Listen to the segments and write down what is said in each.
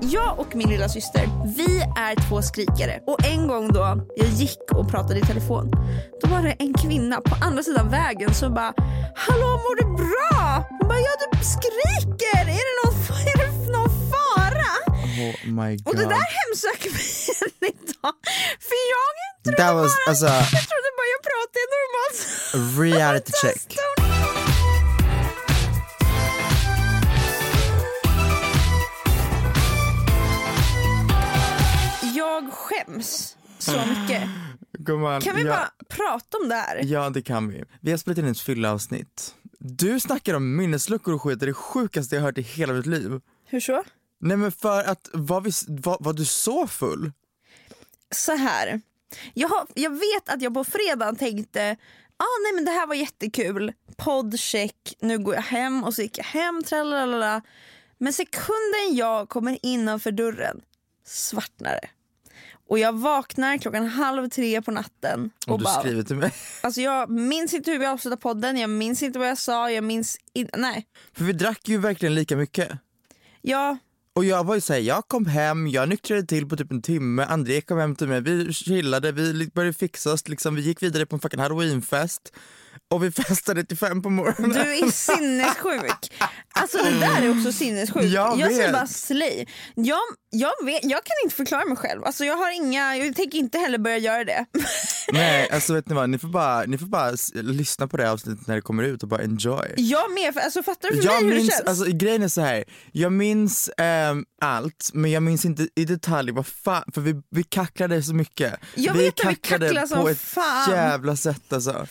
Jag och min lilla syster, vi är två skrikare. Och en gång då jag gick och pratade i telefon, då var det en kvinna på andra sidan vägen som bara Hallå mår du bra? Hon bara ja du skriker, är det någon, är det någon fara? Oh my god. Och det där hemsöker mig än idag. För jag trodde was, bara, alltså- jag trodde bara jag pratade normalt. Reality check. Skäms så mycket. Gumman, Kan vi jag- bara prata om det här? Ja det kan vi. Vi har spelat in ett fyllavsnitt. Du snackar om minnesluckor och skit, det är det sjukaste jag hört i hela mitt liv. Hur så? Nej men för att, var, vi, var, var du så full? så här. Jag, har, jag vet att jag på fredagen tänkte ah, nej men det här var jättekul, poddcheck, nu går jag hem och så gick jag hem, tralalala. Men sekunden jag kommer innanför dörren svartnar det. Och jag vaknar klockan halv tre på natten och Och du bara, skriver till mig. alltså jag minns inte hur vi avslutade podden, jag minns inte vad jag sa, jag minns inte, nej. För vi drack ju verkligen lika mycket. Ja, Och jag var ju såhär, jag kom hem, jag nyktrade till på typ en timme, André kom hem till mig, vi chillade, vi började fixa oss, liksom, vi gick vidare på en fucking halloweenfest och vi festade till fem på morgonen. Du är sinnessjuk. Alltså det där är också sinnessjukt. Jag jag säger bara slay. Jag, jag, vet, jag kan inte förklara mig själv. Alltså jag har inga, jag tänker inte heller börja göra det. Nej alltså vet ni vad, ni får bara, ni får bara lyssna på det avsnittet när det kommer ut och bara enjoy. Jag med, för, alltså fattar du för Jag mig hur det minns, känns? alltså grejen är så här. jag minns ehm, allt men jag minns inte i detalj vad fan, för vi, vi kacklade så mycket. Jag vi vet att vi kacklar på ett fan. jävla sätt alltså.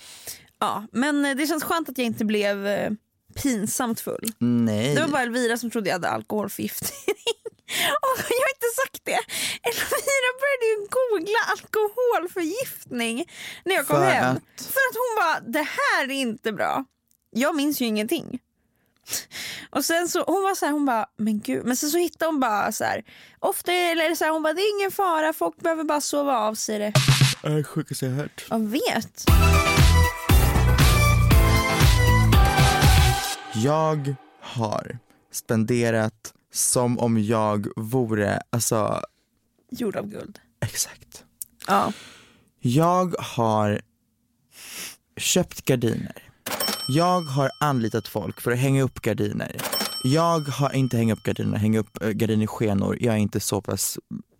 Ja, men eh, det känns skönt att jag inte blev eh, pinsamt full. Nej. Det var bara Elvira som trodde jag hade alkoholförgiftning. Jag har inte sagt det. Elvira började ju googla alkoholförgiftning när jag kom För hem. att? För att hon bara, det här är inte bra. Jag minns ju ingenting. Och sen så, hon var så här, hon bara, men gud. Men sen så hittade hon bara så här, ofta det så här, hon bara, det är ingen fara, folk behöver bara sova av sig det. Det är det sjukaste jag hört. Jag vet. Jag har spenderat som om jag vore, alltså Gjord av guld. exakt. Ja. Jag har köpt gardiner. Jag har anlitat folk för att hänga upp gardiner. Jag har inte hängt upp gardiner, hänga upp äh, gardiner i skenor. Jag är inte så pass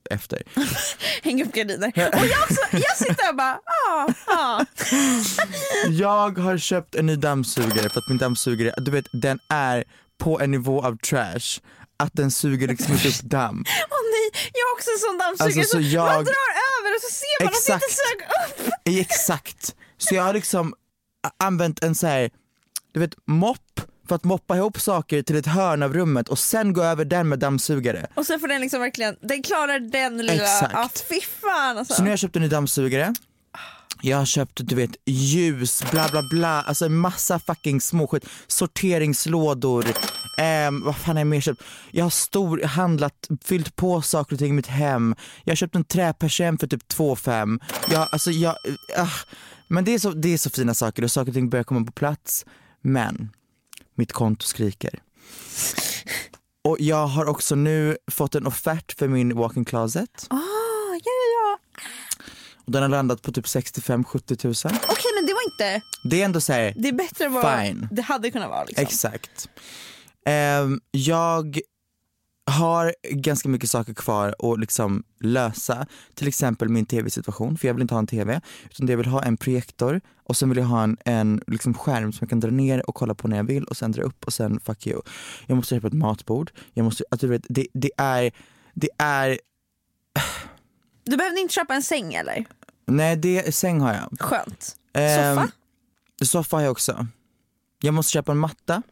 efter. Häng upp gardiner. Och jag, också, jag sitter och bara, ja, ja. Jag har köpt en ny dammsugare för att min dammsugare, du vet den är på en nivå av trash att den suger liksom inte upp damm. Åh nej, jag har också en sån dammsugare Alltså, så så jag- man drar över och så ser man att det inte Exakt. sög upp. Exakt. Så jag har liksom använt en så här, du vet mopp för att moppa ihop saker till ett hörn av rummet och sen gå över den med dammsugare. Och sen får den liksom verkligen, den klarar den lilla, Exakt. ja fy fan alltså. Så nu har jag köpt en ny dammsugare. Jag har köpt du vet ljus, bla bla bla, alltså en massa fucking småskit. Sorteringslådor, Ehm, vad fan har jag mer köpt? Jag har stor, handlat, fyllt på saker och ting i mitt hem. Jag har köpt en träpersienn för typ 2 5 jag, alltså jag, ah, Men det är, så, det är så fina saker och saker och ting börjar komma på plats. Men mitt konto skriker. Och jag har också nu fått en offert för min walk-in closet. Ah, ja, ja, ja. Och den har landat på typ 65-70 tusen. Okej men det var inte, Det är ändå såhär, det är bättre än vad Fine. det hade kunnat vara liksom. exakt. Ehm, jag har ganska mycket saker kvar att liksom lösa. Till exempel min tv-situation, för jag vill inte ha en tv. Utan jag vill ha en projektor och sen vill jag ha en, en liksom skärm som jag kan dra ner och kolla på när jag vill och sen dra upp och sen fuck you. Jag måste köpa ett matbord. Jag måste, alltså, du vet, det, det är, det är, Du behövde inte köpa en säng eller? nej det, säng har jag. Skönt. Ehm, Soffa? Soffa har jag också. Jag måste köpa en matta.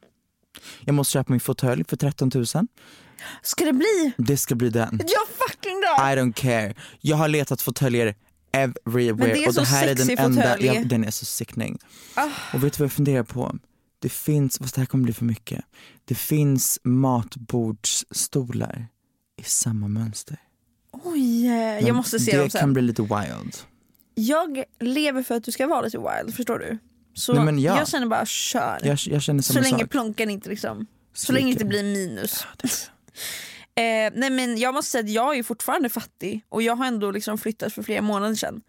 Jag måste köpa min fåtölj för 13 000. Ska det bli? Det ska bli den. Jag fucking dör! I don't care. Jag har letat fåtöljer everywhere Men det och så det här är den enda, fåtölj. ja, den är så sickening. Ah. Och vet du vad jag funderar på? Det finns, fast det här kommer bli för mycket. Det finns matbordsstolar i samma mönster. Oj, jag måste se det dem sen. kan bli lite wild. Jag lever för att du ska vara lite wild, förstår du? Så Nej, men ja. jag känner bara kör. Jag, jag känner så samma länge sak. plånkan inte liksom, så länge det inte blir minus. Eh, nej men jag måste säga att jag är fortfarande fattig och jag har ändå liksom flyttat för flera månader sedan.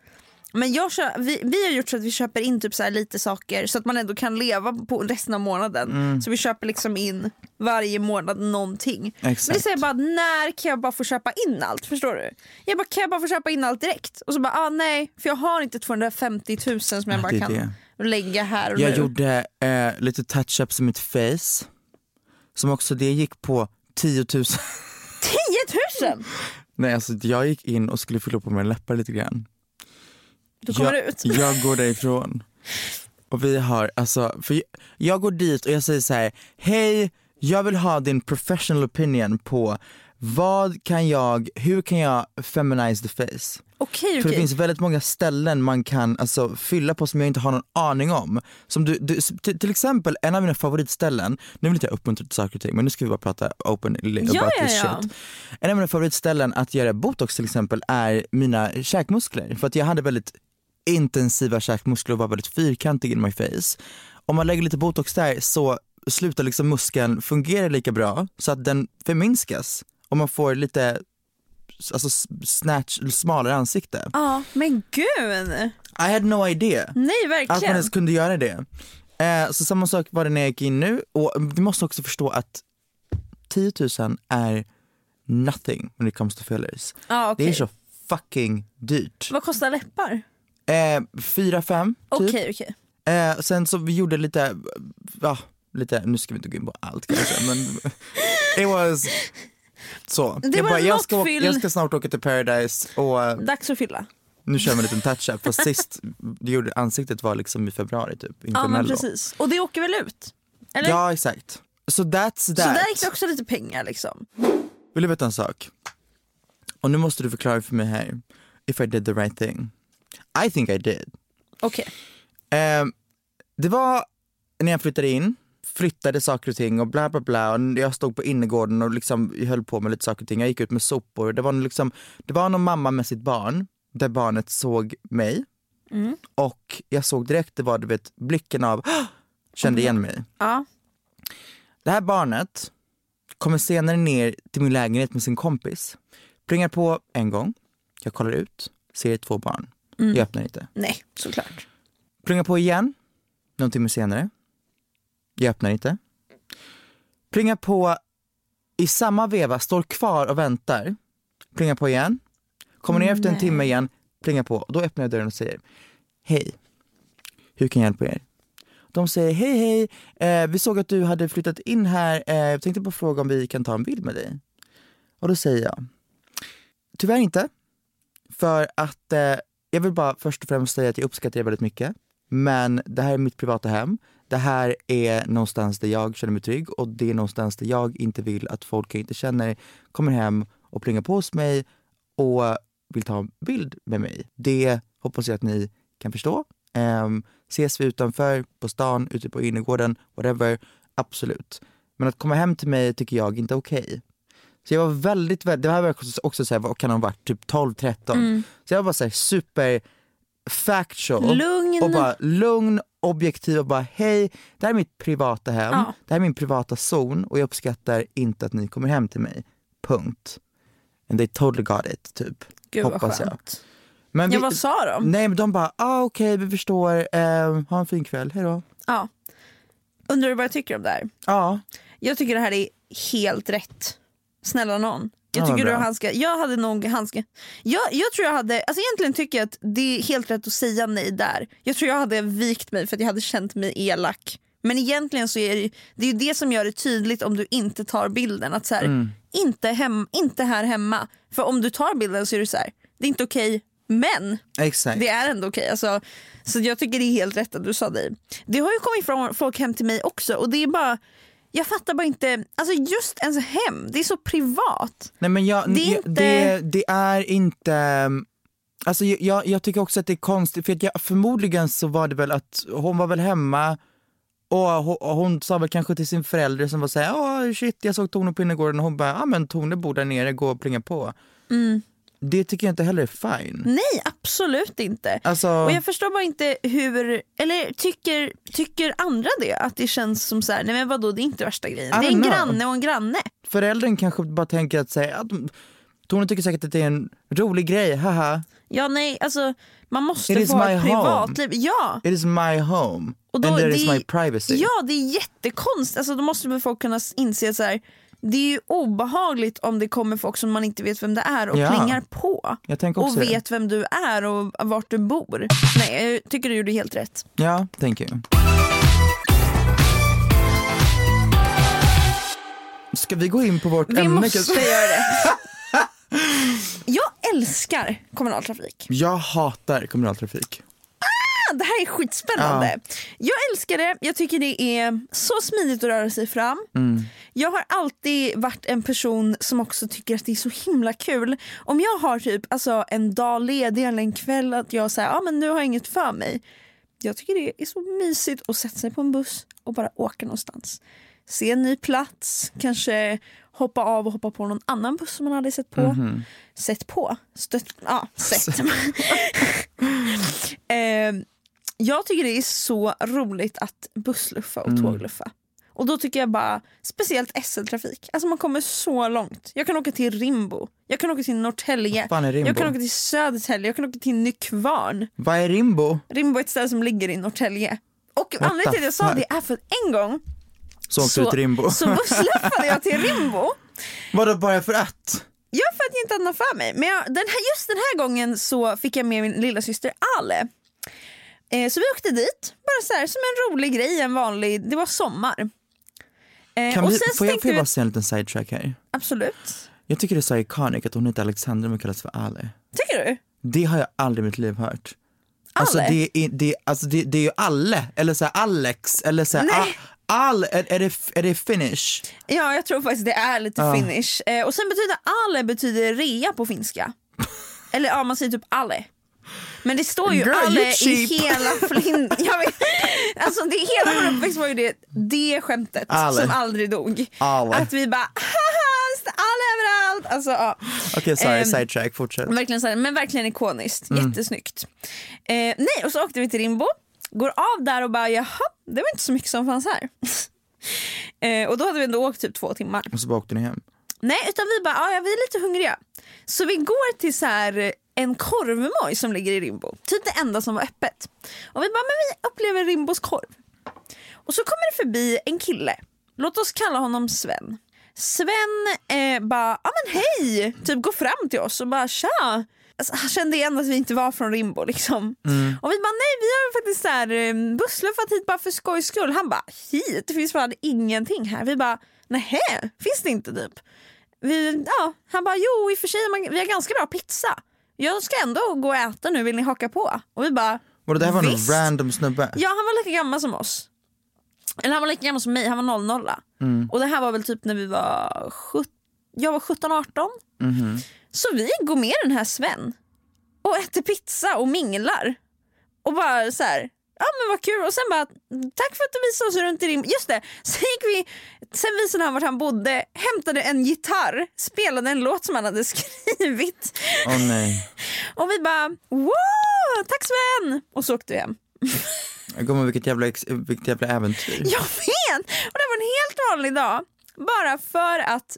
Men jag kö- vi, vi har gjort så att vi köper in typ så lite saker så att man ändå kan leva på resten av månaden. Mm. Så vi köper liksom in varje månad någonting. Men det Exakt. säger bara när kan jag bara få köpa in allt? Förstår du? Jag bara kan jag bara få köpa in allt direkt? Och så bara ah, nej för jag har inte 250 000 som jag Ja, bara det kan lägga här och Jag nu. gjorde eh, lite touch-ups i mitt face. Som också det gick på 10 000. 10 000! Nej alltså jag gick in och skulle fylla på mina läppar lite grann. Du kommer jag, ut. Jag går därifrån. Och vi har, alltså, för jag, jag går dit och jag säger så här: hej, jag vill ha din professional opinion på vad kan jag, hur kan jag feminize the face? Okej För det finns väldigt många ställen man kan alltså, fylla på som jag inte har någon aning om. Som du, du, till, till exempel en av mina favoritställen, nu vill inte jag uppmuntra till saker och ting men nu ska vi bara prata openly about ja, this ja. shit. En av mina favoritställen att göra botox till exempel är mina käkmuskler. För att jag hade väldigt intensiva käkmuskler och var väldigt fyrkantig in my face. Om man lägger lite botox där så slutar liksom muskeln fungera lika bra så att den förminskas och man får lite alltså snatch, smalare ansikte. Ja men gud. I had no idea Nej att man verkligen. ens kunde göra det. Eh, så samma sak var det när jag gick in nu och du måste också förstå att 10 000 är nothing when it comes to fillers. Ja, Det är så fucking dyrt. Vad kostar läppar? Eh, fyra, fem typ. Okej okej. Eh, sen så vi gjorde lite, ja, lite, nu ska vi inte gå in på allt kanske men it was så. Det jag, var bara, jag, ska, åka- jag ska snart åka till Paradise och eh, Dags att fylla. nu kör vi en liten touch-up sist gjorde ansiktet var liksom i februari typ, inför Ja men mello. precis. Och det åker väl ut? Eller? Ja exakt. Så that's that. Så där gick det också lite pengar liksom. Vill du veta en sak? Och nu måste du förklara för mig här, if I did the right thing. I think I did. Okej. Ehm, det var när jag flyttade in, flyttade saker och ting och bla bla bla. Och jag stod på innergården och liksom höll på med lite saker och ting. Jag gick ut med sopor. Det var, liksom, det var någon mamma med sitt barn, där barnet såg mig. Och jag såg direkt, det var du vet blicken av, kände igen mig. Ja. Det här barnet kommer senare ner till min lägenhet med sin kompis. Plingar på en gång, jag kollar ut, ser två barn. Jag öppnar inte. Nej såklart. Plingar på igen, någon timme senare. Jag öppnar inte. Plingar på i samma veva, står kvar och väntar. Plingar på igen. Kommer ner efter en timme igen, plingar på. Då öppnar jag dörren och säger Hej, hur kan jag hjälpa er? De säger hej hej, eh, vi såg att du hade flyttat in här, eh, jag tänkte bara fråga om vi kan ta en bild med dig. Och då säger jag Tyvärr inte. För att eh, jag vill bara först och främst säga att jag uppskattar er väldigt mycket. Men det här är mitt privata hem. Det här är någonstans där jag känner mig trygg och det är någonstans där jag inte vill att folk jag inte känner kommer hem och plingar på hos mig och vill ta en bild med mig. Det hoppas jag att ni kan förstå. Um, ses vi utanför, på stan, ute på innergården, whatever, absolut. men att komma hem till mig tycker jag inte är okej. Så jag var väldigt, väldigt det här var också, också så här, vad kan ha varit, typ 12-13. Så jag var bara så här, super factual Lugn. och bara lugn, objektiv och bara hej, det här är mitt privata hem, Ja. det här är min privata zon och jag uppskattar inte att ni kommer hem till mig. Punkt. And they totally got it, typ. Gud vad Hoppas jag. skönt. Men Ja vi- vad sa de? Nej men de bara, ah, okej vi förstår, eh, ha en fin kväll, hejdå. Ja. Undrar du vad jag tycker om det här? Ja, Jag tycker det här är helt rätt. Snälla någon. Jag Ja, tycker du har handskat. Jag hade nog handskat. Jag, jag tror jag hade, alltså egentligen tycker jag att det är helt rätt att säga nej där. Jag tror jag hade vikt mig för att jag hade känt mig elak. Men egentligen så är det, det är ju det som gör det tydligt om du inte tar bilden. Att så här, Mm. inte, hem, inte här hemma. För om du tar bilden så är det så här, det är inte okej men exakt. det är ändå okej. Alltså, så jag tycker det är helt rätt att du sa det. Det har ju kommit från folk hem till mig också och det är bara jag fattar bara inte, alltså just ens hem, det är så privat. Nej men jag, Det är inte- det, det är inte, alltså jag- jag, tycker också att det är konstigt för att jag, förmodligen så var det väl att hon var väl hemma och hon, och hon sa väl kanske till sin förälder som var såhär, åh shit jag såg Tone på innergården och hon bara, ja men Tone bor där nere, gå och plinga på. Mm. Det tycker jag inte heller är fine. Nej absolut inte. Alltså, Och jag förstår bara inte hur, eller tycker, tycker andra det? Att det känns som så här, nej men vadå det är inte värsta grejen. Det är en know. granne och en granne. föräldern kanske bara tänker att säga, att Tone tycker säkert att det är en rolig grej, haha. Ja nej alltså man måste It få ett home. privatliv. Ja. It is my home Och då, and there det, is my privacy. Ja det är jättekonstigt, alltså, då måste väl folk kunna inse så här, det är ju obehagligt om det kommer folk som man inte vet vem det är och Ja. plingar på. Och det. vet vem du är och vart du bor. Nej jag tycker du gjorde helt rätt. Ja, thank you. Ska vi gå in på vårt Vi ämne? måste göra det. Jag älskar kommunaltrafik. Jag hatar kommunaltrafik. Ah, Det här är skitspännande. Jag älskar det, jag tycker det är så smidigt att röra sig fram. Jag har alltid varit en person som också tycker att det är så himla kul. Om jag har typ alltså, en dag ledig eller en kväll att jag säger ah, men nu har jag inget för mig. Jag tycker det är så mysigt att sätta sig på en buss och bara åka någonstans. Se en ny plats, kanske hoppa av och hoppa på någon annan buss som man aldrig sett på. Sett på? Stött, ja, sett. eh, jag tycker det är så roligt att bussluffa och tågluffa. Och då tycker jag bara, speciellt SL-trafik, alltså man kommer så långt. Jag kan åka till Rimbo, jag kan åka till Norrtälje, jag kan åka till Södertälje, jag kan åka till Nykvarn. Vad är Rimbo? Rimbo är ett ställe som ligger i Norrtälje. Och the anledningen till att jag sa det är för att en gång Så Rimbo. så bussluffade jag till Rimbo. Vadå bara för att? Ja för att jag inte hade något för mig. Men jag, den här, just den här gången så fick jag med min lilla syster Ale. Eh, så vi åkte dit, bara så här, som en rolig grej, en vanlig, det var sommar. Eh, Kan och vi, sen får jag, får jag vi, bara säga en liten sidetrack här? absolut. Jag tycker det är så iconic att hon heter Alexandra men kallas för Ale. Tycker du? Det har jag aldrig i mitt liv hört. Alltså Ale? det är, det, alltså det, det är ju Alle, eller så här Alex, eller så här, Nej. a, all, är, är, det, är det finish? Ja jag tror faktiskt det är lite Ja. finish. Eh, och sen betyder ale betyder rea på finska. Eller ja man säger typ ale. Men det står ju Girl, you i hela Flint. Alltså det, hela vår uppväxt var ju det, det skämtet Ale. som aldrig dog. Ale. Att vi bara ale överallt. Alltså, ja. Okej sorry, Ehm, sidetrack, fortsätt. Verkligen men verkligen ikoniskt, Mm. jättesnyggt. Eh, nej och så åkte vi till Rimbo, går av där och bara jaha, det var inte så mycket som fanns här. eh, och då hade vi ändå åkt typ två timmar. Och så bara åkte ni hem. Nej utan vi bara, "Ah, ja, vi är lite hungriga. Så vi går till så här en korvmoj som ligger i Rimbo. Typ det enda som var öppet. Och vi bara, men vi upplever Rimbos korv. Och så kommer det förbi en kille. Låt oss kalla honom Sven. Sven eh, bara, ja men hej! Typ går fram till oss och bara tja. Alltså, han kände igen att vi inte var från Rimbo liksom. Och vi bara nej vi har faktiskt så här, eh, bussluffat hit bara för skojs skull. Han bara hit? Det finns fan ingenting här. Vi bara nähä, finns det inte typ? Vi, ja, han bara jo i och för sig man, vi har ganska bra pizza. Jag ska ändå gå och äta nu, vill ni haka på? Och vi bara Och det här var någon visst. random snubbe? Ja han var lika gammal som oss. Eller han var lika gammal som mig, han var 00 Och det här var väl typ när vi var sjut- jag var 17-18. Så vi går med den här Sven och äter pizza och minglar. Och bara så här, ja men vad kul. Och sen bara, tack för att du visade oss runt i Rim. Just det, sen gick vi Sen visade han vart han bodde, hämtade en gitarr, spelade en låt som han hade skrivit. Åh nej. Och vi bara wow, tack Sven! Och så åkte vi hem. Gumman vilket jävla, ex- vilket jävla äventyr. Jag vet! Och det var en helt vanlig dag. Bara för att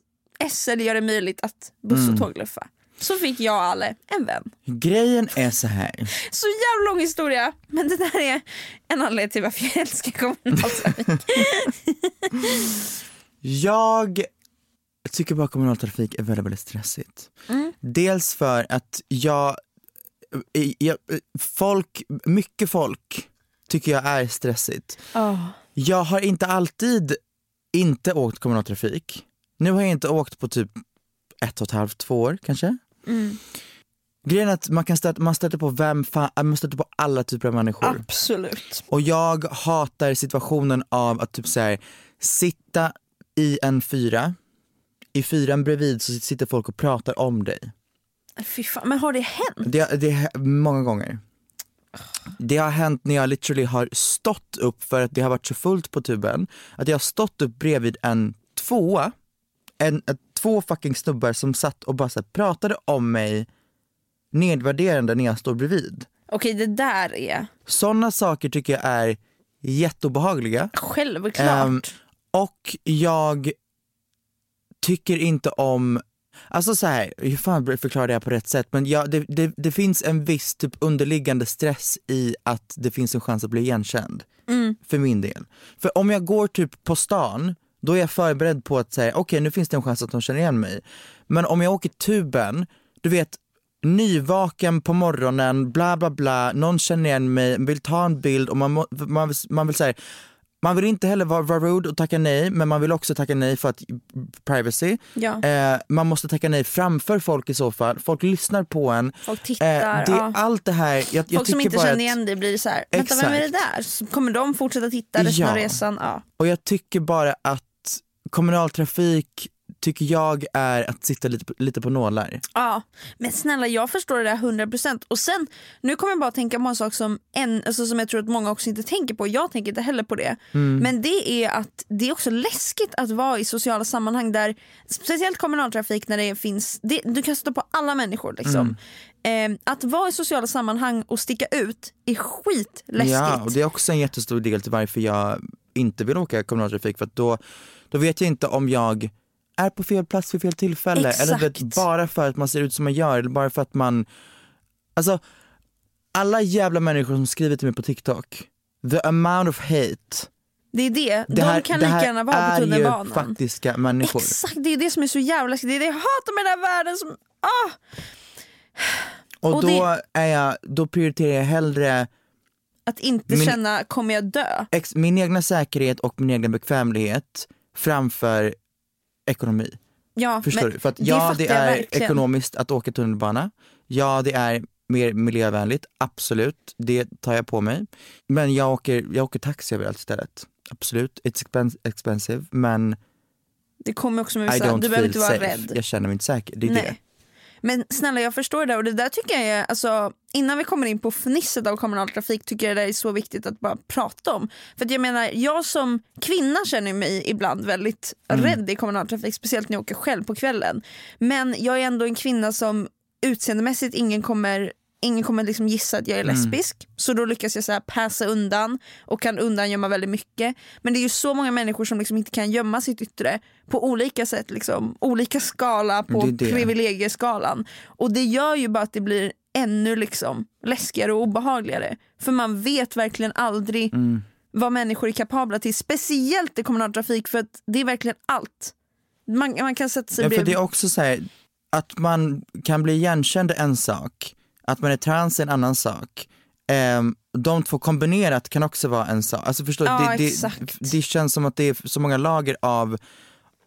SL gör det möjligt att buss och tågluffa. Så fick jag och Ale en vän. Grejen är så här. Så jävla lång historia, men det där är en anledning till varför jag älskar kommunaltrafik. Jag tycker bara kommunaltrafik är väldigt, väldigt stressigt. Dels för att jag, jag, folk, mycket folk tycker jag är stressigt. Jag har inte alltid inte åkt kommunaltrafik. Nu har jag inte åkt på typ ett och ett halvt, två år kanske. Grejen är att man, kan stöta, man stöter på vem fan, man stöter på alla typer av människor. Absolut. Och jag hatar situationen av att typ så här, sitta i en fyra, i fyran bredvid så sitter folk och pratar om dig. Fy fan, men har det hänt? Det, det många gånger. Det har hänt när jag literally har stått upp för att det har varit så fullt på tuben, att jag har stått upp bredvid en tvåa, en, ett, två fucking snubbar som satt och bara så här, pratade om mig nedvärderande när jag står bredvid. Okej, det där är Sådana saker tycker jag är jätteobehagliga. självklart. Ehm, och jag tycker inte om, alltså så här, hur fan förklarar jag på rätt sätt? Men ja, det, det, det finns en viss typ underliggande stress i att det finns en chans att bli igenkänd. För min del. För om jag går typ på stan, då är jag förberedd på att säga okej nu finns det en chans att de känner igen mig. Men om jag åker tuben, du vet nyvaken på morgonen, bla bla bla, någon känner igen mig, vill ta en bild och man, man, man vill säga man vill inte heller vara, vara rude och tacka nej, men man vill också tacka nej för att privacy. Ja. Eh, man måste tacka nej framför folk i så fall. Folk lyssnar på en. Folk tittar. Eh, det är ja. allt det här. Jag, jag Folk som tycker inte känner att- igen dig blir så här, vänta vem är det där? Så kommer de fortsätta titta resten av Ja. resan? Ja. Och jag tycker bara att kommunaltrafik tycker jag är att sitta lite på, lite på nålar. Ja, men snälla jag förstår det där 100% och sen, nu kommer jag bara tänka på en sak som, en, alltså som jag tror att många också inte tänker på, jag tänker inte heller på det. Men det är att det är också läskigt att vara i sociala sammanhang där, speciellt kommunaltrafik när det finns, det, du kan stöta på alla människor liksom. Eh, att vara i sociala sammanhang och sticka ut är skitläskigt. Ja, och det är också en jättestor del till varför jag inte vill åka kommunaltrafik för att då, då vet jag inte om jag är på fel plats vid fel tillfälle eller du vet, Exakt. bara för att man ser ut som man gör eller bara för att man, alltså alla jävla människor som skriver till mig på TikTok, the amount of hate, Det är det, det de här, kan det lika här gärna vara på är ju tunnelbanan. faktiska människor. Exakt, det är det som är så jävla. Det är det jag hatar med den här världen som, ah! Och, och då, är jag, då prioriterar jag hellre Att inte Min- känna, kommer jag dö? ex, min egna säkerhet och min egen bekvämlighet framför ekonomi. Ja, Förstår men du? För att det ja, det jag är verkligen. ekonomiskt att åka tunnelbana. Ja, det är mer miljövänligt. Absolut, det tar jag på mig. Men jag åker, jag åker taxi överallt istället. Absolut, it's expen- expensive men Det kommer också med vissa, du behöver inte vara safe. rädd. Jag känner mig inte säker. Det är det. Men snälla jag förstår det och det där tycker jag är, alltså, innan vi kommer in på fnisset av kommunaltrafik tycker jag det är så viktigt att bara prata om. För att jag menar, jag som kvinna känner mig ibland väldigt Mm. rädd i kommunaltrafik, speciellt när jag åker själv på kvällen. Men jag är ändå en kvinna som utseendemässigt ingen kommer Ingen kommer liksom gissa att jag är Mm. lesbisk, så då lyckas jag så här passa undan och kan undangömma väldigt mycket. Men det är ju så många människor som liksom inte kan gömma sitt yttre på olika sätt, liksom, olika skala på Det det. privilegieskalan. Och det gör ju bara att det blir ännu liksom läskigare och obehagligare. För man vet verkligen aldrig Mm. vad människor är kapabla till. Speciellt i kommunaltrafik för att det är verkligen allt. Man, man kan sätta sig Ja, för det är också så här, att man kan bli igenkänd en sak, att man är trans är en annan sak. Um, de två kombinerat kan också vara en sak. Alltså förstår? Ja, det, det, det känns som att det är så många lager av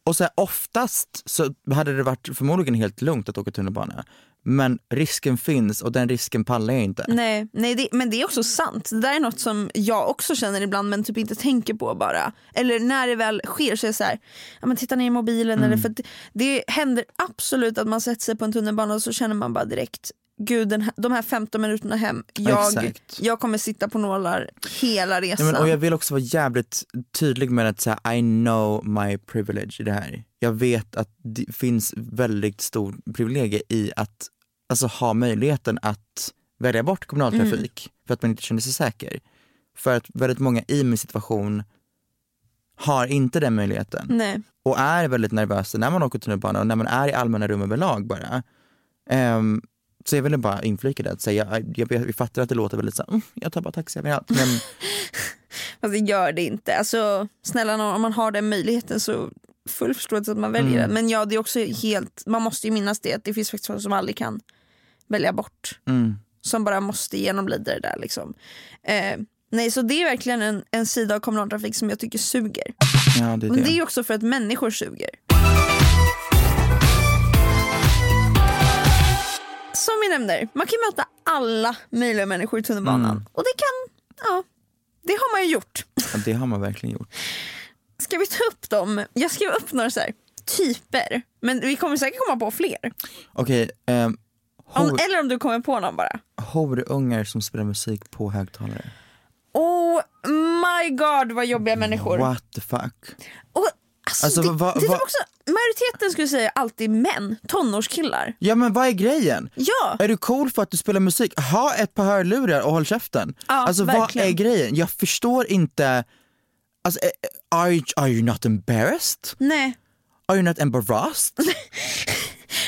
och så här, oftast så hade det varit förmodligen helt lugnt att åka tunnelbana. Men risken finns och den risken pallar jag inte. Nej, nej det, men det är också sant. Det där är något som jag också känner ibland men typ inte tänker på bara. Eller när det väl sker så är det så här, ja, men titta ner i mobilen. Mm. Eller för det, det händer absolut att man sätter sig på en tunnelbana och så känner man bara direkt gud den här, de här 15 minuterna hem, jag, jag kommer sitta på nålar hela Nej, resan. men, och jag vill också vara jävligt tydlig med att säga I know my privilege i det här. Jag vet att det finns väldigt stor privilegie i att alltså, ha möjligheten att välja bort kommunaltrafik för att man inte känner sig säker. För att väldigt många i min situation har inte den möjligheten Nej. och är väldigt nervösa när man åker tunnelbana och när man är i allmänna rum överlag bara. Ehm, så jag ville bara inflika det, att säga, jag, jag, vi fattar att det låter väldigt så, mm, jag tar bara taxi överallt. Men Fast det gör det inte. Alltså, snälla nån, om man har den möjligheten så full förståelse att man väljer Mm. den. Men ja, det är också helt, man måste ju minnas det att det finns faktiskt folk som aldrig kan välja bort. mm, Som bara måste genomlida det där liksom. Eh, nej, så det är verkligen en, en sida av kommunaltrafik som jag tycker suger. ja, det Men det. det är också för att människor suger. Som vi nämnde, man kan möta alla möjliga människor i tunnelbanan. Mm. Och det kan, ja, det har man ju gjort. Ja, det har man verkligen gjort. Ska vi ta upp dem? Jag skrev upp några så här, typer, men vi kommer säkert komma på fler. Okej, um, Om, hor, eller om du kommer på någon bara. horungar som spelar musik på högtalare. Oh my god vad jobbiga människor. What the fuck? Och, alltså, Alltså, det, vad- det är typ också, majoriteten skulle säga alltid män, tonårskillar. Ja men vad är grejen? Ja, Är du cool för att du spelar musik? Ha ett par hörlurar och håll käften. Ja, alltså verkligen. vad är grejen? Jag förstår inte, alltså, eh, are, you, are you not embarrassed? nej. Are you not embarrassed?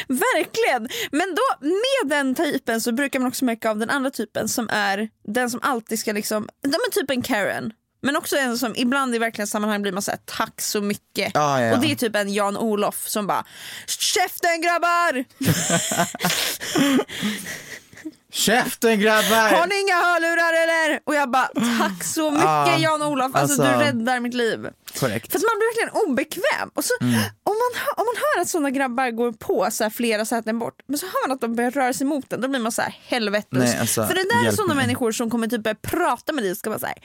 Verkligen! Men då med den typen så brukar man också märka av den andra typen som är den som alltid ska liksom, ja men typ en Karen. Men också en som ibland i verkliga sammanhang blir man såhär tack så mycket. Ja, ja, ja. Och det är typ en Jan-Olof som bara käften grabbar! Käften grabbar! Har ni inga hörlurar eller? Och jag bara tack så mycket Ja, Jan-Olof, alltså, alltså- du räddar mitt liv. Korrekt. För man blir verkligen obekväm. Och så, Mm. om, man, om man hör att sådana grabbar går på så här flera säten bort, men så hör man att de börjar röra sig mot den, då blir man så här helvetes. Nej, alltså, För det där är sådana mig. människor som kommer typ börja prata med dig och ska vara så här.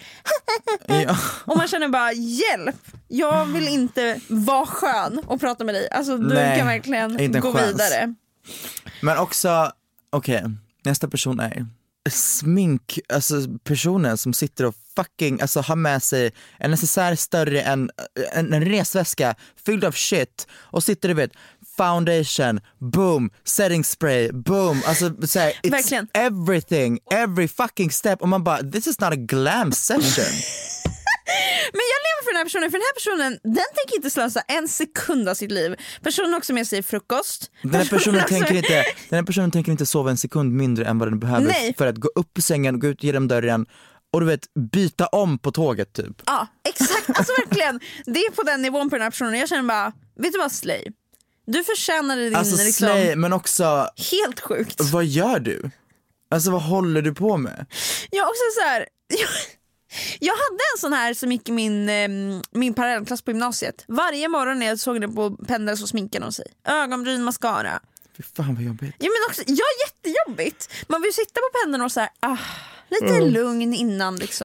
Ja. Och man känner bara hjälp, jag vill inte vara skön och prata med dig. Alltså du Nej, kan verkligen gå chans. vidare. Men också, okej, nästa person är smink, alltså personen som sitter och fucking, alltså har med sig en necessär större än en, en resväska fylld av shit och sitter du vet foundation, boom, setting spray, boom, alltså såhär, it's Verkligen. everything, every fucking step och man bara this is not a glam session. Men jag lever för den här personen, för den här personen den tänker inte slösa en sekund av sitt liv. Personen har också med sig frukost. Den här, personen också- tänker inte, den här personen tänker inte sova en sekund mindre än vad den behöver Nej. för att gå upp ur sängen, gå ut genom dörren och du vet byta om på tåget typ. Ja exakt, alltså verkligen. Det är på den nivån på den här personen. Jag känner bara, vet du vad Slay? Du förtjänade din Alltså liksom, slay, men också helt sjukt. vad gör du? Alltså vad håller du på med? Jag också så här, jag, jag hade en sån här som gick i min, eh, min parallellklass på gymnasiet. Varje morgon när jag såg henne på pendeln så sminkade hon sig. Ögonbryn, mascara. Fy fan vad jobbigt. Ja men också, ja jättejobbigt. Man vill sitta på pendeln och så här, ah, lite lugn innan liksom.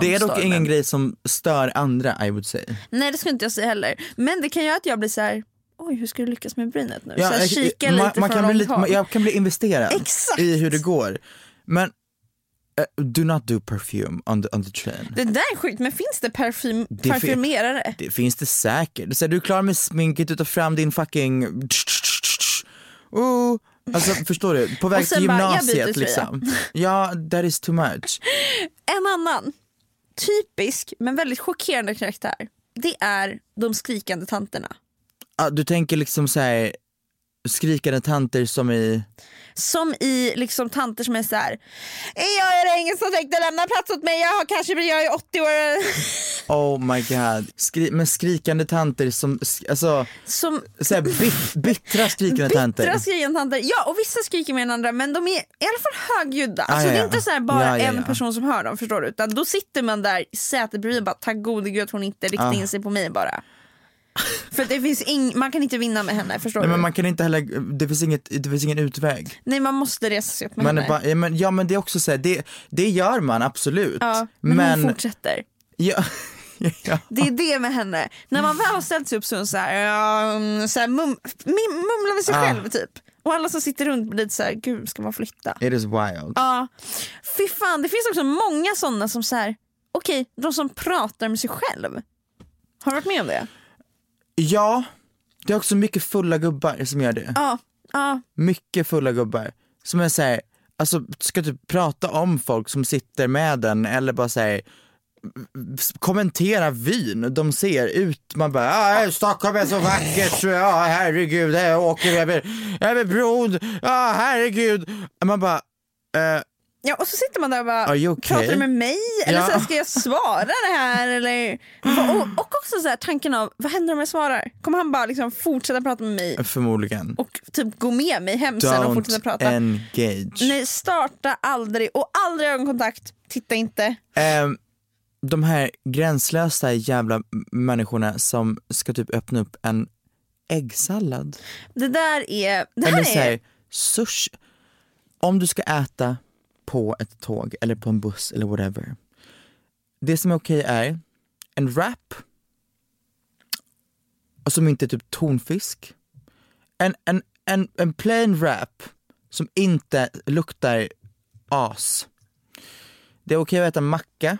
Det är dock stormen. ingen grej som stör andra I would say. Nej det skulle inte jag säga heller. Men det kan göra att jag blir så här. oj hur ska du lyckas med brynet nu? så här, jag- kika man, lite man från kan bli lite, håll. Jag kan bli investerad Exakt. i hur det går. Men eh, do not do perfume on the, on the train. Det där är sjukt, men finns det parfym, Det fin- parfymerare? Det finns det säkert. Så här, du är klar med sminket, du tar fram din fucking... Oh, alltså förstår du? På väg till bara, gymnasiet tröja. liksom. Ja, that is too much. En annan typisk men väldigt chockerande karaktär. Det är de skrikande tanterna. Ah, du tänker liksom så här skrikande tanter som i... Som i liksom tanter som är så här. Jag är det ingen som tänkte lämna plats åt mig, jag har kanske jag är 80 år. Oh my god. Skri men skrikande tanter som, alltså Som så här, bit, bittra skrikande tanter. bittra skrikande tanter. Ja och vissa skriker mer än andra men de är i alla fall högljudda. Ah, Alltså ja, det är ja. inte så här bara Ja, ja, en ja. person som hör dem förstår du. Utan då sitter man där i sätet bredvid och bara tack gode gud att hon inte riktar Ah. in sig på mig bara. För det finns ing- man kan inte vinna med henne förstår Nej, du. men man kan inte heller, det finns, inget, det finns ingen utväg. Nej man måste resa sig upp med Man henne. är bara, ja, men, ja men det är också så här, det, det gör man absolut. ja, men, hon fortsätter. ja, ja. Det är det med henne. När man väl har ställt sig upp så är hon så här, ja, mm, så här mum, mim- mumlar med sig Ah. själv typ. Och alla som sitter runt blir lite så här, gud ska man flytta? It is wild. Ja, fy fan det finns också många sådana som så här, okej de som pratar med sig själv. Har du varit med om det? Ja, det är också mycket fulla gubbar som gör det. Ja, ja, Mycket fulla gubbar. Som är såhär, alltså ska typ prata om folk som sitter med den eller bara säger kommentera vyn de ser ut. Man bara, ah, Stockholm är så vackert, ja herregud, jag åker över, över bron, ja herregud. Man bara, eh, ja och så sitter man där och bara, okay? pratar du med mig? Eller Ja. så här, ska jag svara det här? Eller, och, och också så här, tanken av, vad händer om jag svarar? Kommer han bara liksom fortsätta prata med mig förmodligen. och typ gå med mig hem sen och fortsätta Don't prata? engage. Nej, starta aldrig och aldrig ögonkontakt. Titta inte. Ehm, de här gränslösa jävla människorna som ska typ öppna upp en äggsallad. Det där är... Det här Eller är säger sushi. Om du ska äta på ett tåg eller på en buss eller whatever. Det som är okej är en wrap som inte är typ tonfisk. En, en, en, en plain wrap som inte luktar as. Det är okej att äta macka.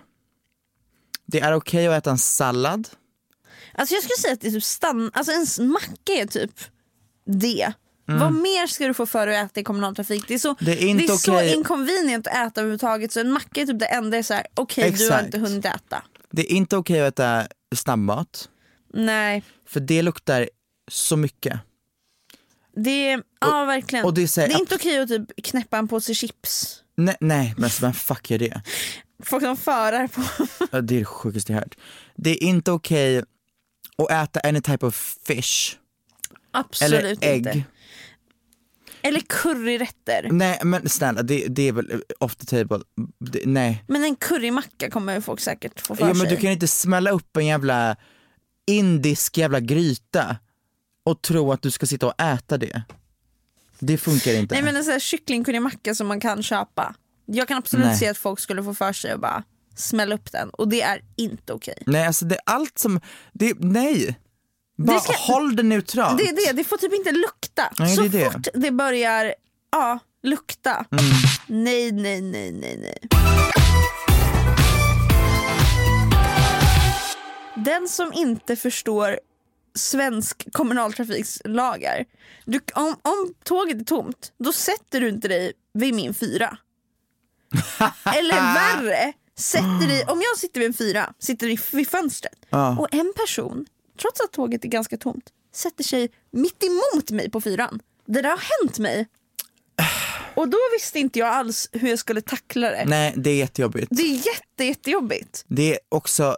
Det är okej att äta en sallad. Alltså jag skulle säga att det är typ stann... Alltså en macka är typ det. Vad mer ska du få för att äta i kommunaltrafik? Det är så, Mm. Det är inte så okej. inconvenient att äta överhuvudtaget så en macka är typ det enda är såhär, okej du har inte hunnit äta. Det är inte okej att äta snabbmat. Nej, För det luktar så mycket. det är, ja verkligen. och det är så här- det är inte okej att typ knäppa en påse chips. Nej, nej men vem fuck är det? Folk som förar på... Ja, Det är det sjukaste jag hört. Det är inte okej att äta any type of fish. Absolut eller ägg. inte. Eller curryrätter. Nej men snälla, det, det är väl off the table. Det, nej. Men en currymacka kommer folk säkert få för Ja, men sig. du kan inte smälla upp en jävla indisk jävla gryta och tro att du ska sitta och äta det. Det funkar inte. Nej men en sån här kycklingcurrymacka som man kan köpa. Jag kan absolut Nej. se att folk skulle få för sig att bara smälla upp den och det är inte okej. Nej alltså det är allt som, det, nej. Bara ska- håll det neutralt. Det det, det får typ inte lukta. Nej, så det fort det börjar ja, lukta. Mm. Nej, nej, nej, nej, nej. Den som inte förstår svensk kommunaltrafikslagar. Du, om, om tåget är tomt, då sätter du inte dig vid min fyra. Eller värre, sätter dig, om jag sitter vid en fyra, sitter vid, vid fönstret Ja. och en person, trots att tåget är ganska tomt, sätter sig mitt emot mig på fyran. Det där har hänt mig. Och då visste inte jag alls hur jag skulle tackla det. Nej det är jättejobbigt. Det är jätte, jättejobbigt. Det är också,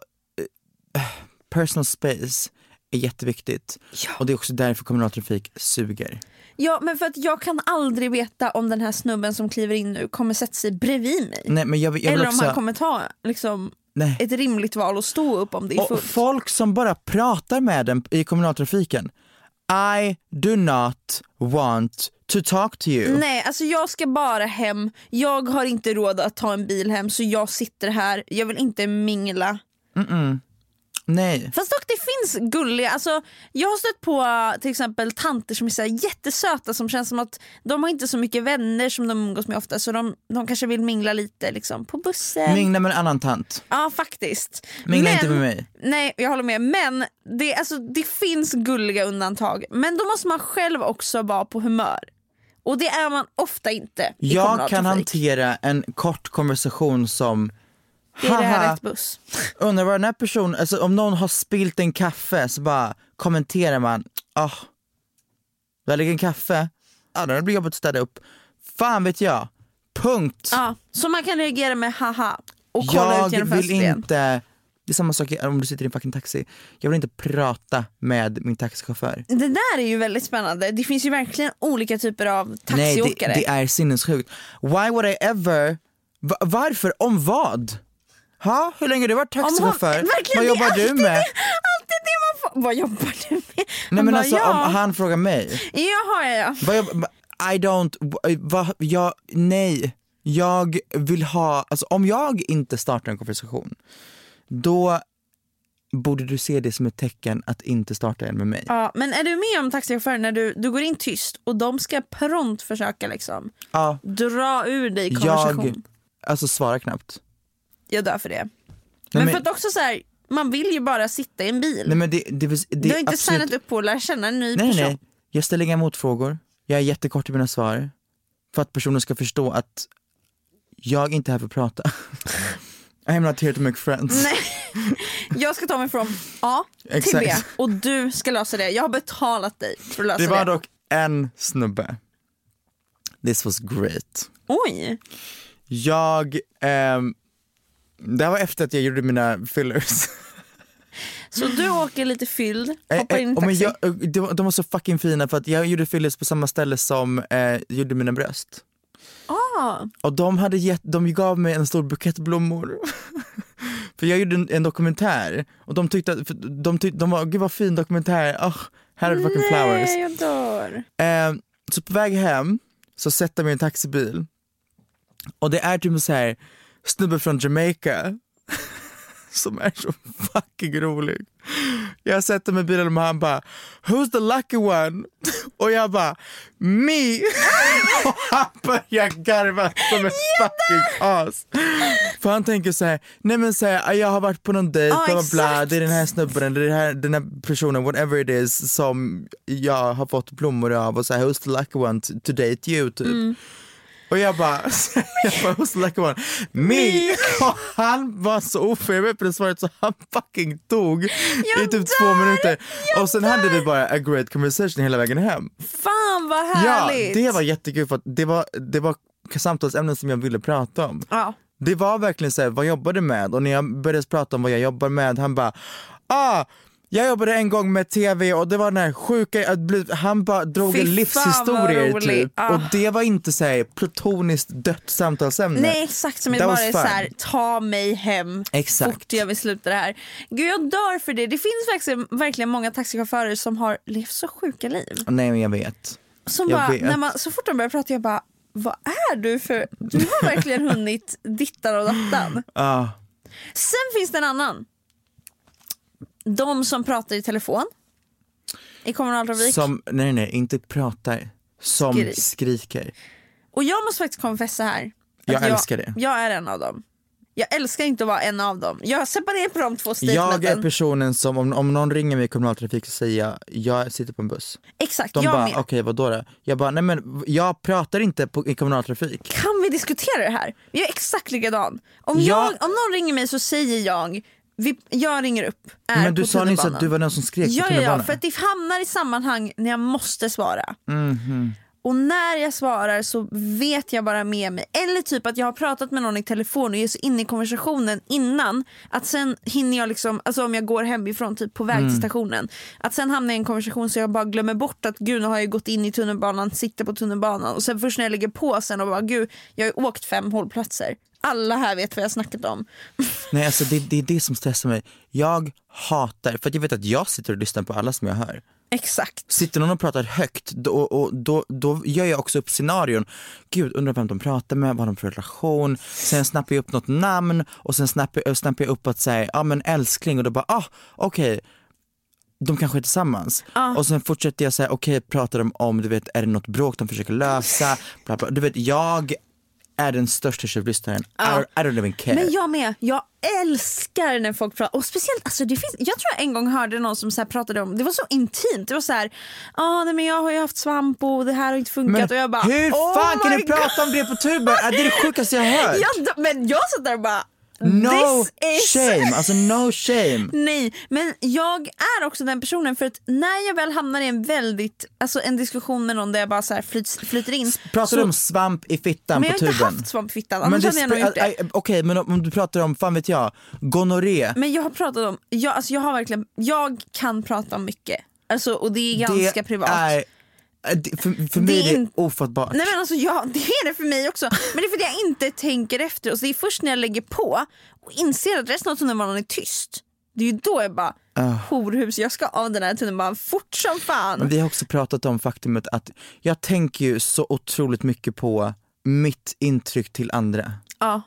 eh, personal space är jätteviktigt. Och det är också därför kommunaltrafik suger. Ja men för att jag kan aldrig veta om den här snubben som kliver in nu kommer sätta sig bredvid mig. Nej men jag, jag Eller om också, han kommer ta liksom, nej. ett rimligt val och stå upp om det är Och fullt. folk som bara pratar med den i kommunaltrafiken. I do not want to talk to you. Nej, alltså jag ska bara hem. Jag har inte råd att ta en bil hem så jag sitter här. Jag vill inte mingla. Mm-mm. Nej. Fast dock det finns gulliga, alltså, jag har stött på uh, till exempel tanter som är så jättesöta som känns som att de har inte så mycket vänner som de umgås med ofta så de, de kanske vill mingla lite liksom, på bussen. Mingla med en annan tant. Ja faktiskt. Mingla Men- inte med mig. Nej jag håller med men det, alltså, det finns gulliga undantag men då måste man själv också vara på humör. Och det är man ofta inte i Jag kan hantera en kort konversation som Det är Haha, rätt buss. undrar vad den här personen, alltså om någon har spilt en kaffe så bara kommenterar man, ah, där ligger en kaffe, ja den blir jobbigt att städa upp. Fan vet jag, punkt. Ja, så man kan reagera med haha och kolla jag ut genom vill fönstret inte, det är samma sak om du sitter i en fucking taxi, jag vill inte prata med min taxichaufför. Det där är ju väldigt spännande. Det finns ju verkligen olika typer av Nej det, taxiåkare. det är sinnessjukt. Why would I ever, va, varför, om vad? Ha? Hur länge har du varit taxichaufför? Vad jobbar du med? Det, alltid det man får. Vad jobbar du med? Nej men bara, alltså ja. om han frågar mig, Jaha, ja, ja. jag, I don't, va, jag, nej. Jag vill ha, alltså om jag inte startar en konversation, då borde du se det som ett tecken att inte starta en med mig. ja. Men är du med om taxichaufförer när du, du går in tyst och de ska prompt försöka liksom Ja, dra ur dig konversation? jag, alltså svara knappt. Jag dör för det. Men, men- för att också så här, man vill ju bara sitta i en bil. Nej men det, det, det, det du har inte absolut- signat upp på att lära känna en ny Nej, person. nej, jag ställer inga motfrågor. Jag är jättekort i mina svar. För att personen ska förstå att jag inte är här för att prata. I am not here to make friends. Nej. Jag ska ta mig från A till. B och du ska lösa det. Jag har betalat dig för att lösa Det det. var dock en snubbe. This was great. Oj! Jag, ehm, det här var efter att jag gjorde mina fillers. Så du åker lite fylld, hoppar in i Eh, eh, men taxi. jag, de, de var så fucking fina för att jag gjorde fillers på samma ställe som eh, gjorde mina bröst. Ah, Och de, hade gett, de gav mig en stor bukett blommor. för jag gjorde en, en dokumentär och de tyckte för de, tyckte, de var, gud vad fin dokumentär, oh, här är the fucking flowers. nej jag dör. Eh, så på väg hem så sätter jag mig i en taxibil och det är typ så här snubbe från Jamaica som är så fucking rolig. Jag sätter mig i bilen och han bara Who's the lucky one? Och jag bara Me! och han börjar garva som ett fucking as. För han tänker så här, nej men så här, jag har varit på någon dejt, Ja, bla det är den här snubben, det är den här, den här personen, whatever it is som jag har fått blommor av och så här, who's the lucky one to, to date you typ. Mm. Och jag bara, jag bara who's the lucky one? Me! Och han var så oförberedd på det svaret så han fucking dog i typ två minuter. Och sen hade vi bara a great conversation hela vägen hem. Fan vad Ja, härligt! det var jättekul för det var, det var samtalsämnen som jag ville prata om. Ja. Det var verkligen så här, vad jobbar du med? Och när jag började prata om vad jag jobbar med, han bara, ah, jag jobbade en gång med tv och det var den här sjuka, han bara drog Fy en livshistorier typ. Ah. Och det var inte så här platoniskt dött samtalsämne. Nej exakt som That bara är såhär, ta mig hem Exakt. fort jag vill sluta det här. Gud jag dör för det. Det finns verkligen, verkligen många taxichaufförer som har levt så sjuka liv. Nej men jag vet. Som Jag bara, vet. när man, så fort de börjar prata jag bara, vad är du för, du har verkligen hunnit dittan och dattan. Ah. Sen finns det en annan. De som pratar i telefon i kommunaltrafik. Som, nej nej, inte pratar. Som Skrik. skriker. Och jag måste faktiskt konfessa här. Jag älskar det. Jag är en av dem. Jag älskar inte att vara en av dem. Jag separerar på de två Jag statementen. är personen som, om, om någon ringer mig i kommunaltrafik så säger jag, jag sitter på en buss. Exakt, De jag bara, med. okej vadå då? Jag bara, nej men jag pratar inte på, i kommunaltrafik. Kan vi diskutera det här? Jag är exakt likadan. Om, Ja. jag, om någon ringer mig så säger jag, vi, jag ringer upp, är Men du på sa nyss att du var den som skrek på Ja, ja, ja, tunnelbanan. för att det hamnar i sammanhang när jag måste svara. Mhm. Och när jag svarar så vet jag bara med mig, eller typ att jag har pratat med någon i telefon och är så inne i konversationen innan att sen hinner jag liksom, alltså om jag går hemifrån typ på väg Mm. till stationen, att sen hamnar jag i en konversation så jag bara glömmer bort att gud nu har jag gått in i tunnelbanan, sitter på tunnelbanan och sen först när jag lägger på sen och bara gud jag har ju åkt fem hållplatser. Alla här vet vad jag snackat om. Nej alltså det, det är det som stressar mig. Jag hatar, för att jag vet att jag sitter och lyssnar på alla som jag hör. Exakt. Sitter någon och pratar högt, då, och, då, då gör jag också upp scenarion. Gud, undrar vem de pratar med, vad har de för relation? Sen snappar jag upp något namn och sen snappar, snappar jag upp att säga, ja ah, men älskling och då bara, ah okej. De kanske är tillsammans. Och sen fortsätter jag säga, okej pratar de om, du vet, är det något bråk de försöker lösa? Bla, bla. Du vet, jag är den största tjuvlyssnaren. I, don't- I don't even care. Men jag med. Jag älskar när folk pratar. Och speciellt, alltså det finns, jag tror jag en gång hörde någon som så pratade om, det var så intimt. Det var så här, ah, nej men jag har ju haft svamp och det här har inte funkat. Men och jag bara, hur oh fan kan my du prata om det på tuben? Det är det sjukaste jag har hört. Ja, d- men jag satt där och bara, No is... shame, alltså no shame. Nej, men jag är också den personen för att när jag väl hamnar i en väldigt, alltså en diskussion med någon där jag bara så här flyts, flyter in. Pratar så, du om svamp i fittan men på jag har tuben? inte haft svamp i fittan, Men annars det hade jag nog Okej, men om du pratar om, fan vet jag, gonorré. Men jag har pratat om, jag, alltså jag har verkligen, jag kan prata om mycket. Alltså, och det är ganska det privat. Är, för, för mig Det är det ofattbart. Nej men alltså ja, det är det för mig också. Men det är för att jag inte tänker efter. Och så det är först när jag lägger på och inser att resten av tunnelbanan är tyst. Det är ju då jag bara, horhus, jag ska av den här tunnelbanan fort som fan. Men vi har också pratat om faktumet att jag tänker ju så otroligt mycket på mitt intryck till andra. Ja.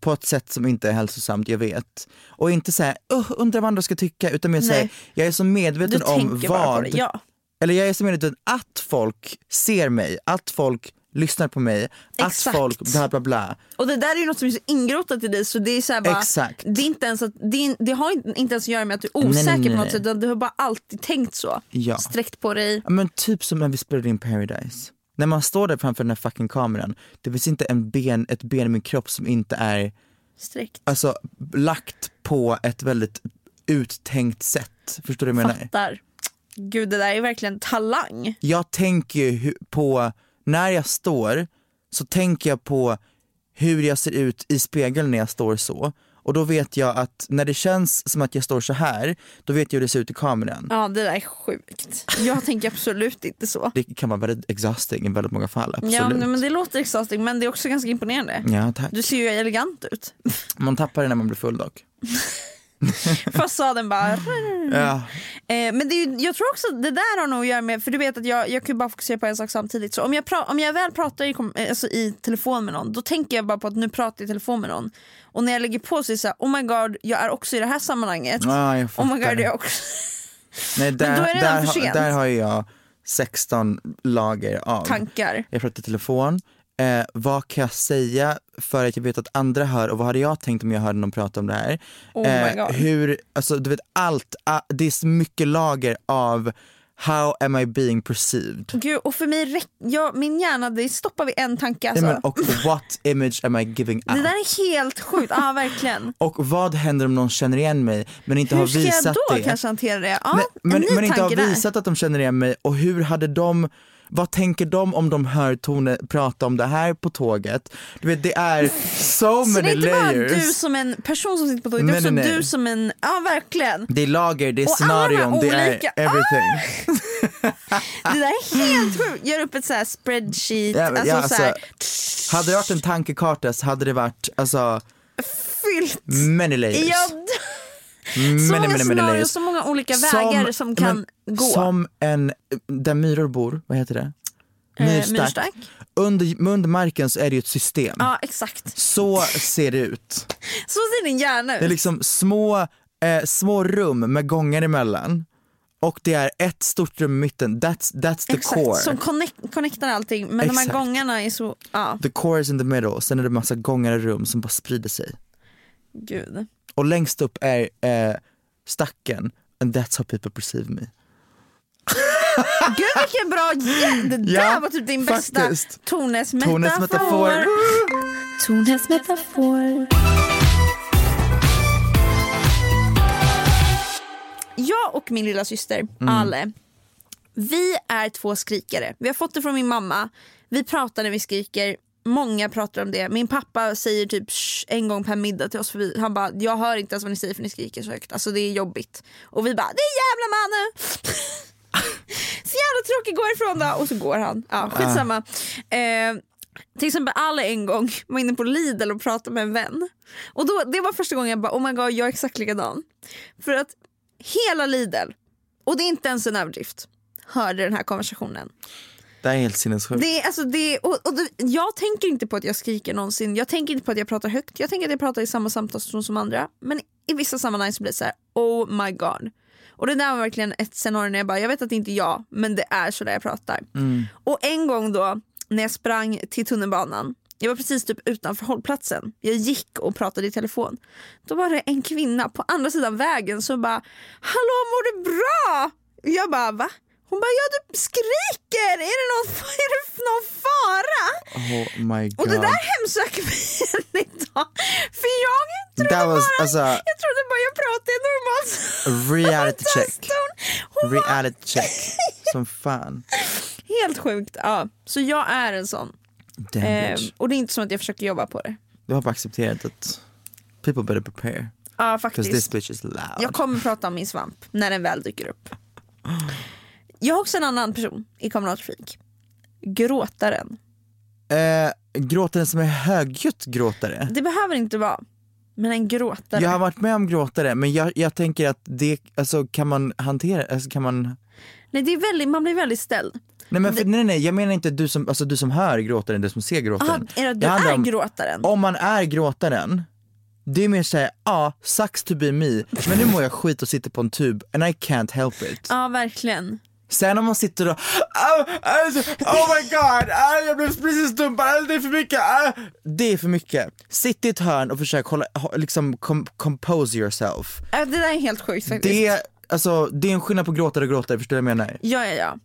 På ett sätt som inte är hälsosamt, jag vet. Och inte säga uh, undrar vad andra ska tycka, utan mer säga jag är så Du medveten om bara på vad det. Ja. Eller jag är så medveten att folk ser mig, att folk lyssnar på mig, Exakt. att folk bla bla bla. Och det där är ju något som är så ingrotat i dig så det är så bara, Exakt. Det, är inte ens att, det, är, det har inte, ens att göra med att du är Nej, osäker nej, nej, på något nej. sätt utan du har bara alltid tänkt så. Ja. Sträckt på dig. Men typ som när vi spelade in Paradise. När man står där framför den här fucking kameran, det finns inte en ben, ett ben i min kropp som inte är Sträckt. alltså, lagt på ett väldigt uttänkt sätt. Förstår du vad jag menar? Fattar. Gud det där är verkligen talang. Jag tänker ju på, när jag står, så tänker jag på hur jag ser ut i spegeln när jag står så. Och då vet jag att när det känns som att jag står så här, då vet jag hur det ser ut i kameran. Ja det där är sjukt. Jag tänker absolut inte så. Det kan vara väldigt exhausting i väldigt många fall, absolut. Ja men det låter exhausting men det är också ganska imponerande. Ja, tack. Du ser ju elegant ut. Man tappar det när man blir full dock. Fasaden bara... Ja. Eh, men det är jag tror också det där har nog att göra med, för du vet att jag, jag kan ju bara fokusera på en sak samtidigt. Så om jag, pra, om jag väl pratar i, eh, alltså i telefon med någon, då tänker jag bara på att nu pratar jag i telefon med någon. Och när jag lägger på så är det såhär, oh my god, jag är också i det här sammanhanget. Ja, jag oh my god, fattar. jag är också... Nej, där, då är det redan där, för har- sent. där har jag 16 lager av. Tankar. Jag pratar i telefon. Eh, vad kan jag säga för att jag vet att andra hör och vad hade jag tänkt om jag hörde någon prata om det här? Oh my God. hur, alltså du vet allt, ah, det är så mycket lager av how am I being perceived? Gud, och för mig, ja, min hjärna, det stoppar vid en tanke alltså. Nej, men, och what image am I giving out? Det där är helt sjukt, ja verkligen. Och vad händer om någon känner igen mig men inte Hur har ska visat jag då det? kanske hantera det? Ja, Nej, men, en ny men inte har tanke där. visat att de känner igen mig och hur hade de vad tänker de om de hör Tone prata om det här på tåget? Du vet det är so Så det many är inte bara layers. du som en person som sitter på tåget, det är Nej, också nej, nej. du som en, ja verkligen. Det är lager, det är Och alla de scenarion, det är Ah! everything. Det där är helt sjukt. Gör upp ett så här spreadsheet, Ja, alltså, ja, så här, Hade det varit en tankekarta så hade det varit alltså fyllt. many layers. Ja, så many, många scenarier, så många olika vägar som, kan gå. Som en, där myror bor, vad heter det? Eh, Myrstack. myrstack. Under, under marken så är det ju ett system. Ja exakt. Så ser det ut. Så ser din hjärna ut. Det är liksom små, eh, små rum med gångar emellan. Och det är ett stort rum i mitten, that's, that's the Exakt, core. som connect, connectar allting. Men de här Exakt. gångarna är så, ja The core is in the middle, sen är det massa gångar i rum som bara sprider sig. gud. Och längst upp är eh, stacken, and that's how people perceive me. Gud vilken bra, det där Ja, var typ din bästa faktiskt. Tones Tones metafor. metafor. Tones metafor. Jag och min lilla syster Mm. Ale, vi är två skrikare. Vi har fått det från min mamma. Vi pratar när vi skriker. Många pratar om det. Min pappa säger typ en gång per middag till oss. För han bara, jag hör inte ens vad ni säger för ni skriker så högt. Alltså det är jobbigt. Och vi bara, det är jävla mannen! så jävla tråkigt, gå ifrån då! Och så går han. Ja, skitsamma. Eh, till exempel alla en gång var inne på Lidl och pratade med en vän. Och då, det var första gången jag bara oh my god jag är exakt likadan. För att hela Lidl Och det är inte ens en överdrift. Hörde den här konversationen. Det är helt sinnessjukt. Det alltså, det och, och det, jag tänker inte på att jag skriker någonsin. Jag tänker inte på att jag pratar högt. Jag tänker att jag pratar i samma samtalston som andra. Men i vissa sammanhang så blir det så här: oh my god. Och det där var verkligen ett scenario när jag bara, jag vet att det inte är jag, men det är så där jag pratar. Och en gång då när jag sprang till tunnelbanan, jag var precis typ utanför hållplatsen, jag gick och pratade i telefon. Då var det en kvinna på andra sidan vägen som bara, hallå mår du bra? Jag bara va? Hon bara, ja du skriker, är det någon, är det någon fara? Oh my god. Och det där hemsöker mig än idag. För jag trodde was, bara, alltså- jag trodde bara jag pratade normalt. Reality check. Reality check. Som fan. helt sjukt. Ja. Så jag är en sån. Eh, och det är inte som att jag försöker jobba på det. Du har bara accepterat att people better prepare. Ja Because this faktiskt. bitch is loud. Jag kommer prata om min svamp när den väl dyker upp. Jag har också en annan person i kommunaltrafik. Gråtaren. Eh, gråtaren som är högljutt gråtare. Det behöver inte vara. Men en gråtare. Jag har varit med om gråtare men jag, jag tänker att det, alltså kan man hantera, alltså kan man Nej, det är väldigt, man blir väldigt ställd. Nej men för, nej nej jag menar inte du som, alltså du som hör gråtaren, du som ser Aha, gråtaren. är det du är om- gråtaren? Om man är gråtaren, det är mer såhär, ja, ah, sucks to be me, men nu mår jag skit och sitter på en tub and I can't help it. Ja verkligen. Sen om man sitter och, oh my god, jag blev precis dumpad, det är för mycket, det är för mycket. Sitt i ett hörn och försök hålla, liksom com, compose yourself. Äh, Det där är helt sjukt faktiskt. Det, alltså, det är en skillnad på gråtare och gråtare, förstår du vad jag menar? Ja ja ja.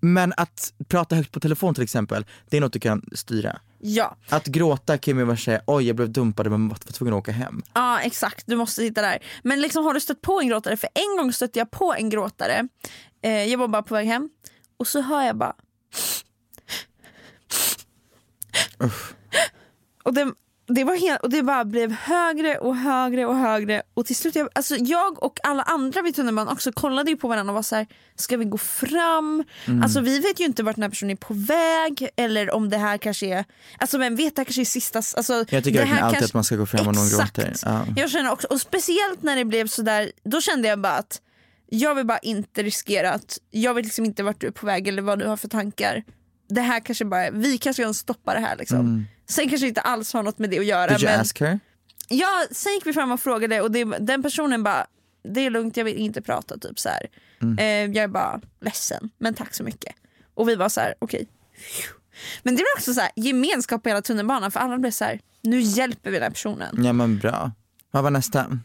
Men att prata högt på telefon till exempel, det är något du kan styra. Ja, Att gråta kan ju vara säga, oj jag blev dumpad men var tvungen att åka hem. ja exakt. Du måste sitta där. Men liksom har du stött på en gråtare? För en gång stötte jag på en gråtare. Eh, jag var bara på väg hem och så hör jag bara Och det, det, var helt, och det bara blev högre och högre och högre och till slut, jag, alltså jag och alla andra vid tunnelbanan också kollade ju på varandra och var så här: ska vi gå fram? Alltså vi vet ju inte vart den här personen är på väg eller om det här kanske är, alltså men vet det här kanske är sista, alltså Jag tycker det här alltid kanske- att man ska gå fram om någon gråter. Ja. Jag känner också, och speciellt när det blev sådär, då kände jag bara att jag vill bara inte riskera att, jag vet liksom inte vart du är på väg eller vad du har för tankar. Det här kanske bara, vi kanske kan stoppa det här liksom. Sen kanske inte alls har något med det att göra. Mm. Did you men, ask her? Ja, sen gick vi fram och frågade och det, den personen bara, det är lugnt jag vill inte prata typ så. Mm. Eh, jag är bara ledsen men tack så mycket. Och vi var så här: okej. Men det var också så här, gemenskap på hela tunnelbanan för alla blev så här: nu hjälper vi den här personen. Ja men bra. Vad var nästa?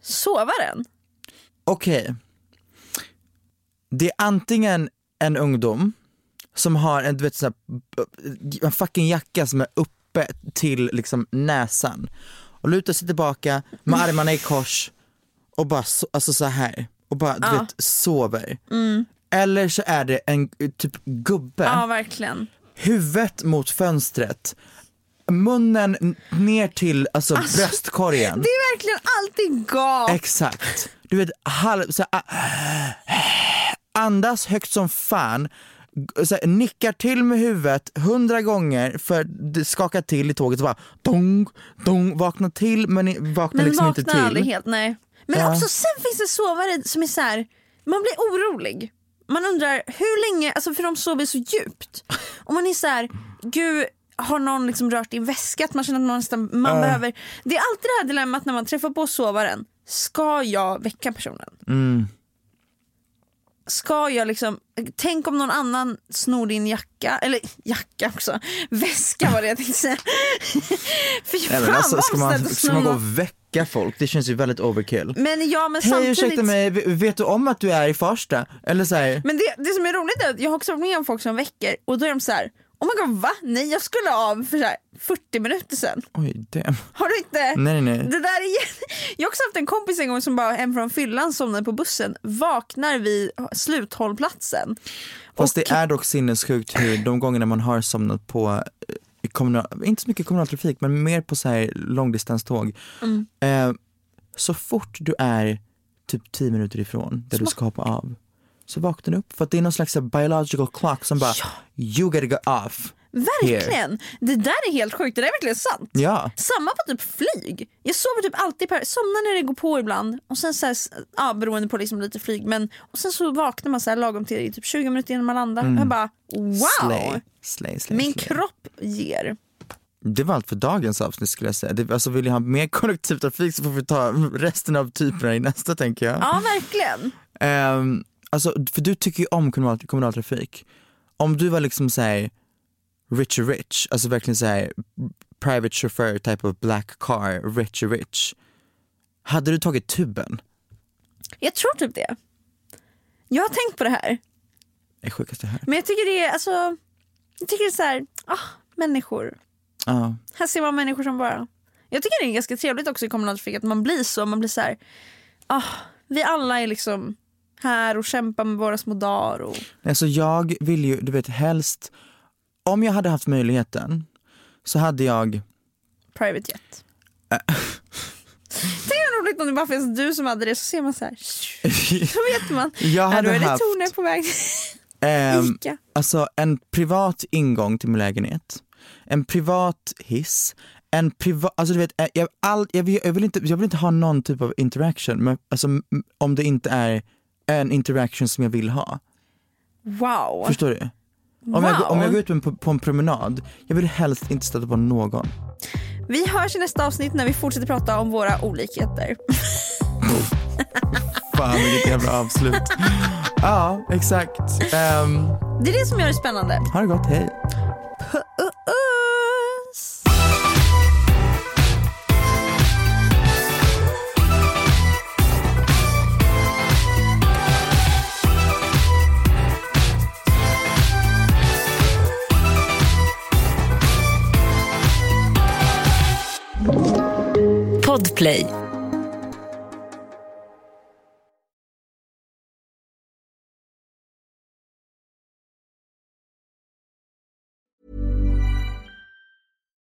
Sovaren? Okej. Det är antingen en ungdom som har en, du vet, så här, en fucking jacka som är uppe till liksom näsan och lutar sig tillbaka med armarna i kors och bara so, alltså så här och bara du vet sover. Eller så är det en typ gubbe, Ja verkligen. huvudet mot fönstret, munnen ner till alltså, bröstkorgen. Det är verkligen alltid gap. Exakt. Du vet, halv, så, här, andas högt som fan, så här, nickar till med huvudet hundra gånger för det skakar till i tåget och bara dong, dong, vaknar till men vaknar Men liksom vaknar inte till. aldrig helt, nej. Men Ja. också sen finns det sovare som är så här, man blir orolig. Man undrar hur länge, alltså för de sover så djupt. Och man är så här, gud har någon liksom rört i väska? Att man känner att man, nästan, man behöver. Det är alltid det här dilemmat när man träffar på sovaren. Ska jag väcka personen? Mm. Ska jag liksom, tänk om någon annan snor din jacka, eller jacka också, väska var det jag tänkte säga. Fy Nej, fan men alltså, ska, man, ska man gå och väcka folk? Det känns ju väldigt overkill. Men ja men Hej samtidigt. ursäkta mig, vet du om att du är i Farsta? Eller så här, Men det, det som är roligt är att jag har också varit med om folk som väcker och då är de så här. Oh my god va? Nej jag skulle av för så här 40 minuter sedan. oj damn. Har du inte? Nej nej. Det där är, jag har också haft en kompis en gång som bara hem från fyllan somnade på bussen, vaknar vid sluthållplatsen. Fast Och- det är dock sinnessjukt hur de gångerna man har somnat på eh, kommunal, inte så mycket kommunaltrafik men mer på så här långdistanståg. Mm. Eh, så fort du är typ 10 minuter ifrån där du ska hoppa av så vaknar du upp för att det är någon slags biological clock som bara you gotta go off. Verkligen. Det där är helt sjukt, det där är verkligen sant. Ja. Samma på typ flyg. Jag sover typ alltid, per, somnar när det går på ibland och sen så här, ja, beroende på liksom lite flyg men och sen så vaknar man så här lagom till typ 20 minuter innan man landar. Mm. Jag bara wow! Slay, slay, slay, Min kropp ger. Det var allt för dagens avsnitt skulle jag säga. Det, alltså vill jag ha mer kollektivtrafik så får vi ta resten av typerna i nästa tänker jag. Ja verkligen. Ehm, alltså, för du tycker ju om kommunal, kommunaltrafik. Om du var liksom såhär Richie Rich, alltså verkligen såhär private chauffeur type of black car, Richie Rich. Hade du tagit tuben? Jag tror typ det. Jag har tänkt på det här. Det är sjukaste jag hört. Men jag tycker det är alltså, jag tycker det är så här, ah, människor. Ja. Här ser man människor som bara, jag tycker det är ganska trevligt också i kommunaltrafik att man blir så, man blir så här, ah, vi alla är liksom här och kämpar med våra små dagar. Och... Alltså jag vill ju, du vet helst, om jag hade haft möjligheten så hade jag Private jet. Tänk vad roligt om det bara finns du som hade det så ser man så här. Så vet man. Jag hade då är det haft- på väg. Ehm, Ica. Alltså en privat ingång till min lägenhet, en privat hiss, en privat, alltså du vet, eh, jag, all, jag, vill, jag, vill inte, jag vill inte ha någon typ av interaction, men, alltså, om det inte är en interaction som jag vill ha. Wow. Förstår du? Om, jag, går- om Wow. jag går ut på på en promenad, jag vill helst inte stöta på någon. Vi hörs i nästa avsnitt när vi fortsätter prata om våra olikheter. Fan vilket jävla avslut. ja, exakt. Um, Det är det som gör det spännande. ha det gott, hej. Puss. Podplay.